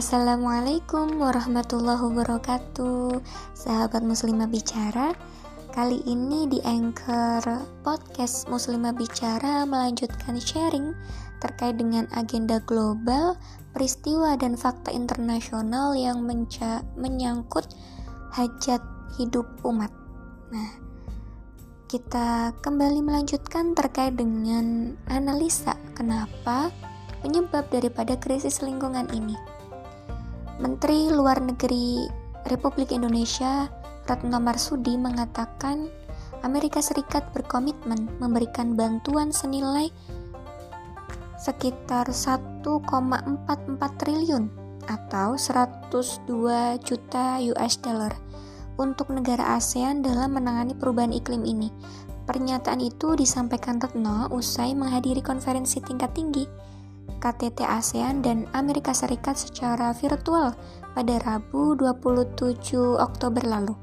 Assalamualaikum warahmatullahi wabarakatuh Sahabat muslimah bicara Kali ini di Anchor Podcast Muslimah Bicara melanjutkan sharing terkait dengan agenda global, peristiwa dan fakta internasional yang menyangkut hajat hidup umat. Nah, kita kembali melanjutkan terkait dengan analisa kenapa penyebab daripada krisis lingkungan ini. Menteri Luar Negeri Republik Indonesia Retno Marsudi mengatakan Amerika Serikat berkomitmen memberikan bantuan senilai sekitar 1,44 triliun atau 102 juta US dollar untuk negara ASEAN dalam menangani perubahan iklim ini. Pernyataan itu disampaikan Retno usai menghadiri konferensi tingkat tinggi KTT ASEAN dan Amerika Serikat secara virtual pada Rabu 27 Oktober lalu.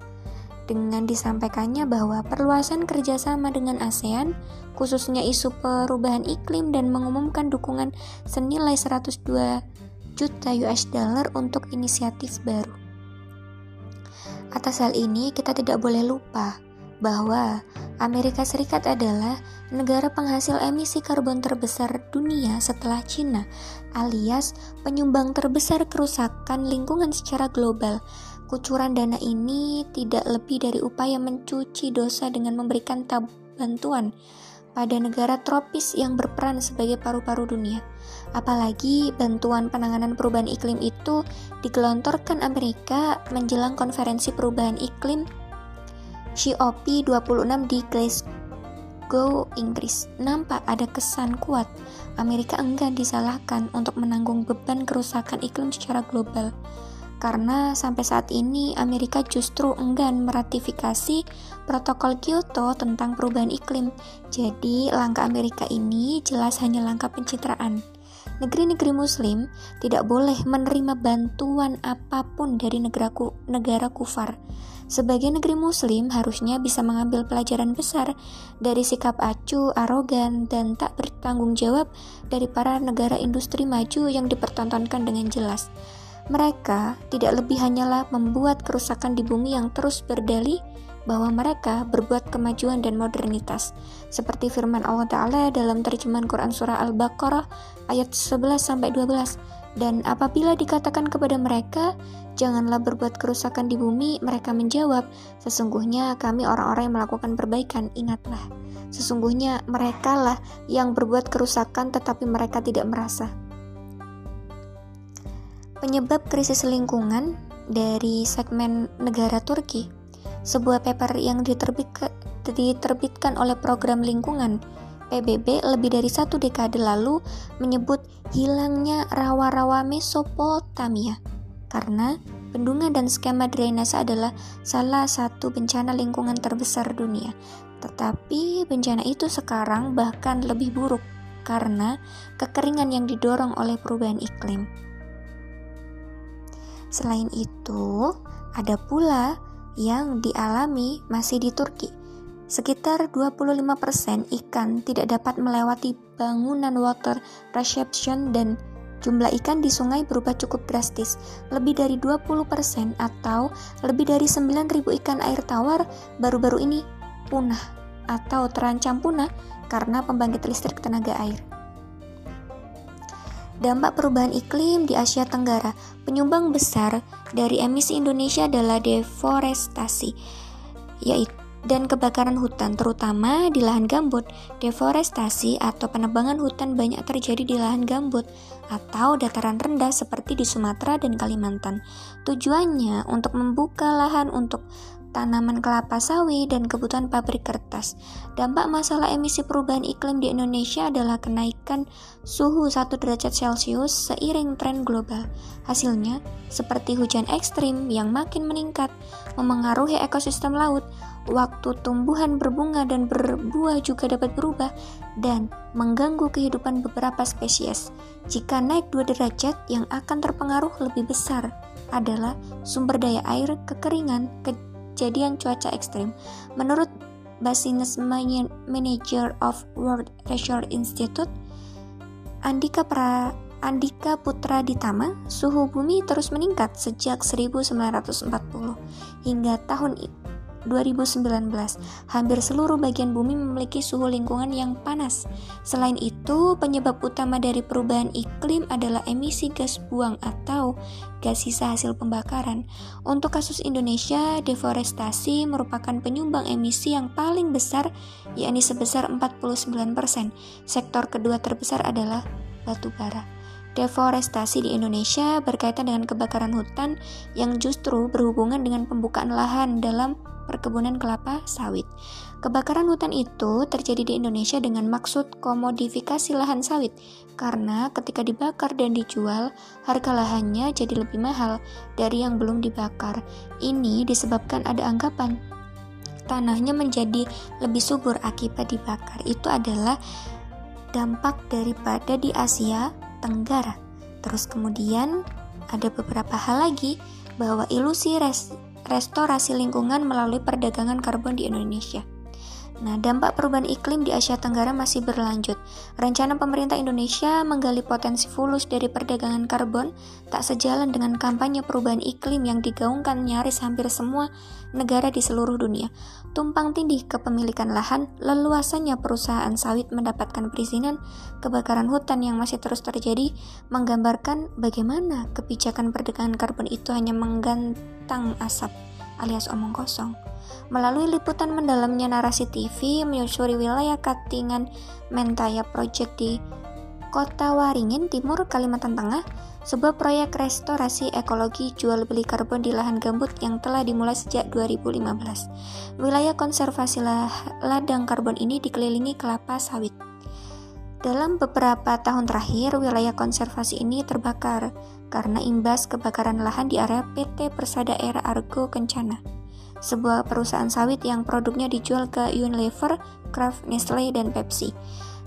Dengan disampaikannya bahwa perluasan kerjasama dengan ASEAN, khususnya isu perubahan iklim dan mengumumkan dukungan senilai 102 juta US dollar untuk inisiatif baru. Atas hal ini, kita tidak boleh lupa bahwa Amerika Serikat adalah negara penghasil emisi karbon terbesar dunia setelah Cina, alias penyumbang terbesar kerusakan lingkungan secara global. Kucuran dana ini tidak lebih dari upaya mencuci dosa dengan memberikan bantuan pada negara tropis yang berperan sebagai paru-paru dunia. Apalagi bantuan penanganan perubahan iklim itu digelontorkan Amerika menjelang konferensi perubahan iklim COP26 di Glasgow, Inggris. Nampak ada kesan kuat Amerika enggan disalahkan untuk menanggung beban kerusakan iklim secara global. Karena sampai saat ini Amerika justru enggan meratifikasi protokol Kyoto tentang perubahan iklim. Jadi, langkah Amerika ini jelas hanya langkah pencitraan. Negeri-negeri muslim tidak boleh menerima bantuan apa pun dari negara, ku, negara kufar sebagai negeri muslim harusnya bisa mengambil pelajaran besar dari sikap acuh, arogan, dan tak bertanggung jawab dari para negara industri maju yang dipertontonkan dengan jelas. Mereka tidak lebih hanyalah membuat kerusakan di bumi yang terus berdalih bahwa mereka berbuat kemajuan dan modernitas. Seperti firman Allah Ta'ala dalam terjemahan Quran Surah Al-Baqarah ayat 11-12 dan apabila dikatakan kepada mereka, janganlah berbuat kerusakan di bumi, mereka menjawab, sesungguhnya kami orang-orang yang melakukan perbaikan, ingatlah. Sesungguhnya mereka lah yang berbuat kerusakan tetapi mereka tidak merasa. Penyebab krisis lingkungan dari segmen negara Turki, sebuah paper yang diterbitkan oleh program lingkungan PBB lebih dari satu dekade lalu menyebut hilangnya rawa-rawa Mesopotamia karena bendungan dan skema drainase adalah salah satu bencana lingkungan terbesar dunia. Tetapi bencana itu sekarang bahkan lebih buruk karena kekeringan yang didorong oleh perubahan iklim. Selain itu, ada pula yang dialami masih di Turki, Sekitar 25% ikan tidak dapat melewati bangunan water reception dan jumlah ikan di sungai berubah cukup drastis. Lebih dari 20% atau lebih dari 9.000 ikan air tawar baru-baru ini punah atau terancam punah karena pembangkit listrik tenaga air. Dampak perubahan iklim di Asia Tenggara, penyumbang besar dari emisi Indonesia adalah deforestasi, yaitu dan kebakaran hutan, terutama di lahan gambut. Deforestasi atau penebangan hutan banyak terjadi di lahan gambut atau dataran rendah seperti di Sumatera dan Kalimantan. Tujuannya untuk membuka lahan untuk tanaman kelapa sawit dan kebutuhan pabrik kertas. Dampak masalah emisi perubahan iklim di Indonesia adalah kenaikan suhu 1 derajat Celcius seiring tren global. Hasilnya, seperti hujan ekstrim yang makin meningkat, memengaruhi ekosistem laut, waktu tumbuhan berbunga dan berbuah juga dapat berubah dan mengganggu kehidupan beberapa spesies. Jika naik 2 derajat, yang akan terpengaruh lebih besar adalah sumber daya air, kekeringan, kejadian cuaca ekstrim. Menurut Business Manager of World Research Institute, Andika pra Andika Putra Ditama, suhu bumi terus meningkat sejak 1940 hingga tahun 2019, hampir seluruh bagian bumi memiliki suhu lingkungan yang panas. Selain itu, penyebab utama dari perubahan iklim adalah emisi gas buang atau gas sisa hasil pembakaran. Untuk kasus Indonesia, deforestasi merupakan penyumbang emisi yang paling besar, yakni sebesar 49%. Sektor kedua terbesar adalah batu bara. Deforestasi di Indonesia berkaitan dengan kebakaran hutan yang justru berhubungan dengan pembukaan lahan dalam perkebunan kelapa sawit. Kebakaran hutan itu terjadi di Indonesia dengan maksud komodifikasi lahan sawit, karena ketika dibakar dan dijual, harga lahannya jadi lebih mahal dari yang belum dibakar. Ini disebabkan ada anggapan tanahnya menjadi lebih subur akibat dibakar. Itu adalah dampak daripada di Asia Tenggara. Terus kemudian ada beberapa hal lagi bahwa ilusi res restorasi lingkungan melalui perdagangan karbon di Indonesia. Nah, dampak perubahan iklim di Asia Tenggara masih berlanjut. Rencana pemerintah Indonesia menggali potensi fulus dari perdagangan karbon tak sejalan dengan kampanye perubahan iklim yang digaungkan nyaris hampir semua negara di seluruh dunia. Tumpang tindih kepemilikan lahan, leluasannya perusahaan sawit mendapatkan perizinan, kebakaran hutan yang masih terus terjadi, menggambarkan bagaimana kebijakan perdagangan karbon itu hanya menggantang asap alias omong kosong. Melalui liputan mendalamnya narasi TV menyusuri wilayah Katingan Mentaya Project di Kota Waringin Timur, Kalimantan Tengah, sebuah proyek restorasi ekologi jual beli karbon di lahan gambut yang telah dimulai sejak 2015. Wilayah konservasi ladang karbon ini dikelilingi kelapa sawit. Dalam beberapa tahun terakhir, wilayah konservasi ini terbakar karena imbas kebakaran lahan di area PT Persada Era Argo Kencana, sebuah perusahaan sawit yang produknya dijual ke Unilever, Kraft, Nestle, dan Pepsi.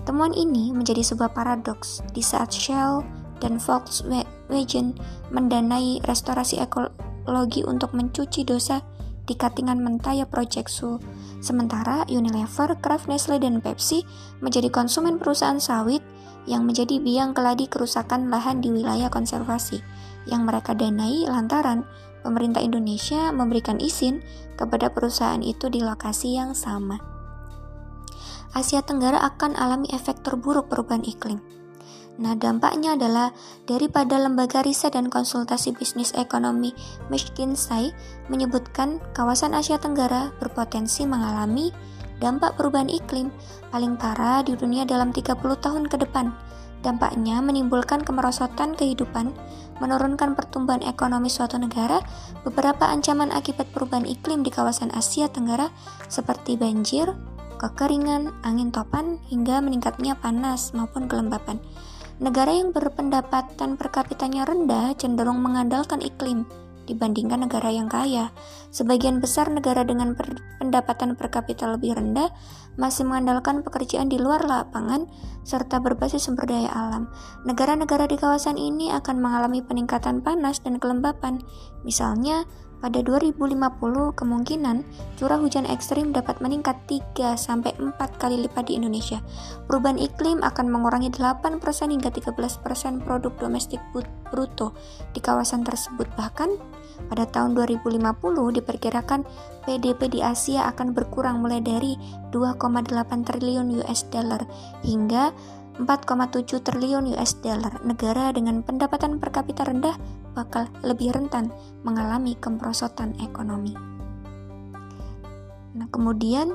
Temuan ini menjadi sebuah paradoks di saat Shell dan Volkswagen mendanai restorasi ekologi untuk mencuci dosa di Katingan Mentaya Project Sul. Sementara Unilever, Kraft, Nestle, dan Pepsi menjadi konsumen perusahaan sawit yang menjadi biang keladi kerusakan lahan di wilayah konservasi yang mereka danai lantaran pemerintah Indonesia memberikan izin kepada perusahaan itu di lokasi yang sama. Asia Tenggara akan alami efek terburuk perubahan iklim. Nah, dampaknya adalah daripada lembaga riset dan konsultasi bisnis ekonomi McKinsey menyebutkan kawasan Asia Tenggara berpotensi mengalami dampak perubahan iklim paling parah di dunia dalam 30 tahun ke depan. Dampaknya menimbulkan kemerosotan kehidupan, menurunkan pertumbuhan ekonomi suatu negara, beberapa ancaman akibat perubahan iklim di kawasan Asia Tenggara seperti banjir, kekeringan, angin topan, hingga meningkatnya panas maupun kelembapan. Negara yang berpendapatan per kapitanya rendah cenderung mengandalkan iklim, dibandingkan negara yang kaya. Sebagian besar negara dengan pendapatan per kapita lebih rendah masih mengandalkan pekerjaan di luar lapangan serta berbasis sumber daya alam. Negara-negara di kawasan ini akan mengalami peningkatan panas dan kelembapan. Misalnya, pada 2050 kemungkinan curah hujan ekstrim dapat meningkat 3 sampai 4 kali lipat di Indonesia. Perubahan iklim akan mengurangi 8% hingga 13% produk domestik bruto di kawasan tersebut. Bahkan pada tahun 2050 diperkirakan PDB di Asia akan berkurang mulai dari 2,8 triliun US dollar hingga 4,7 triliun US dollar. Negara dengan pendapatan per kapita rendah bakal lebih rentan mengalami kemerosotan ekonomi. Nah, kemudian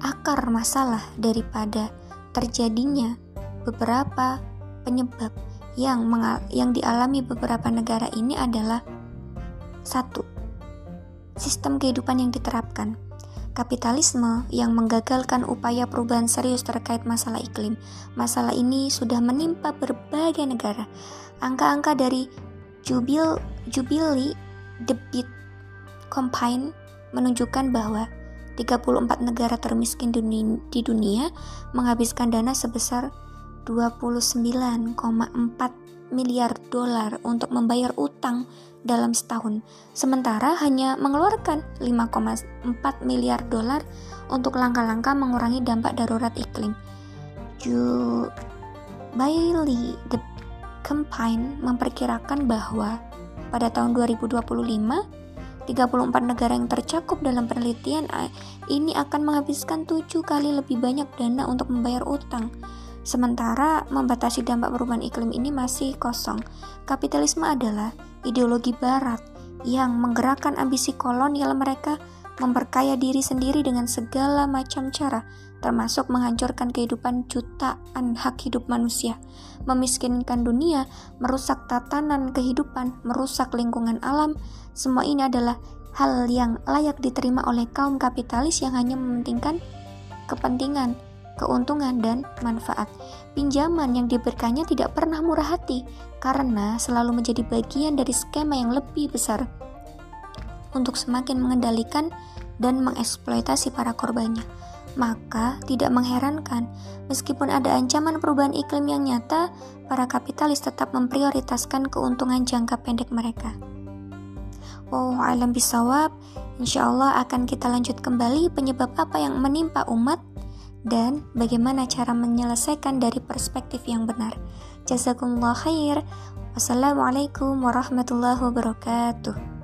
akar masalah daripada terjadinya beberapa penyebab yang yang dialami beberapa negara ini adalah satu, sistem kehidupan yang diterapkan kapitalisme yang menggagalkan upaya perubahan serius terkait masalah iklim. Masalah ini sudah menimpa berbagai negara. Angka-angka dari Jubil Jubilee Debit Combine menunjukkan bahwa 34 negara termiskin di dunia menghabiskan dana sebesar 29,4 miliar dolar untuk membayar utang dalam setahun, sementara hanya mengeluarkan 5,4 miliar dolar untuk langkah-langkah mengurangi dampak darurat iklim. Ju Bailey Campaign memperkirakan bahwa pada tahun 2025 34 negara yang tercakup dalam penelitian ini akan menghabiskan tujuh kali lebih banyak dana untuk membayar utang. Sementara membatasi dampak perubahan iklim ini masih kosong. Kapitalisme adalah ideologi barat yang menggerakkan ambisi kolonial mereka memperkaya diri sendiri dengan segala macam cara, termasuk menghancurkan kehidupan jutaan hak hidup manusia, memiskinkan dunia, merusak tatanan kehidupan, merusak lingkungan alam. Semua ini adalah hal yang layak diterima oleh kaum kapitalis yang hanya mementingkan kepentingan, keuntungan, dan manfaat. Pinjaman yang diberikannya tidak pernah murah hati karena selalu menjadi bagian dari skema yang lebih besar untuk semakin mengendalikan dan mengeksploitasi para korbannya. Maka, tidak mengherankan, meskipun ada ancaman perubahan iklim yang nyata, para kapitalis tetap memprioritaskan keuntungan jangka pendek mereka. Oh, alam bisawab, insya Allah akan kita lanjut kembali penyebab apa yang menimpa umat dan bagaimana cara menyelesaikan dari perspektif yang benar. Jazakumullah khair. Wassalamualaikum warahmatullahi wabarakatuh.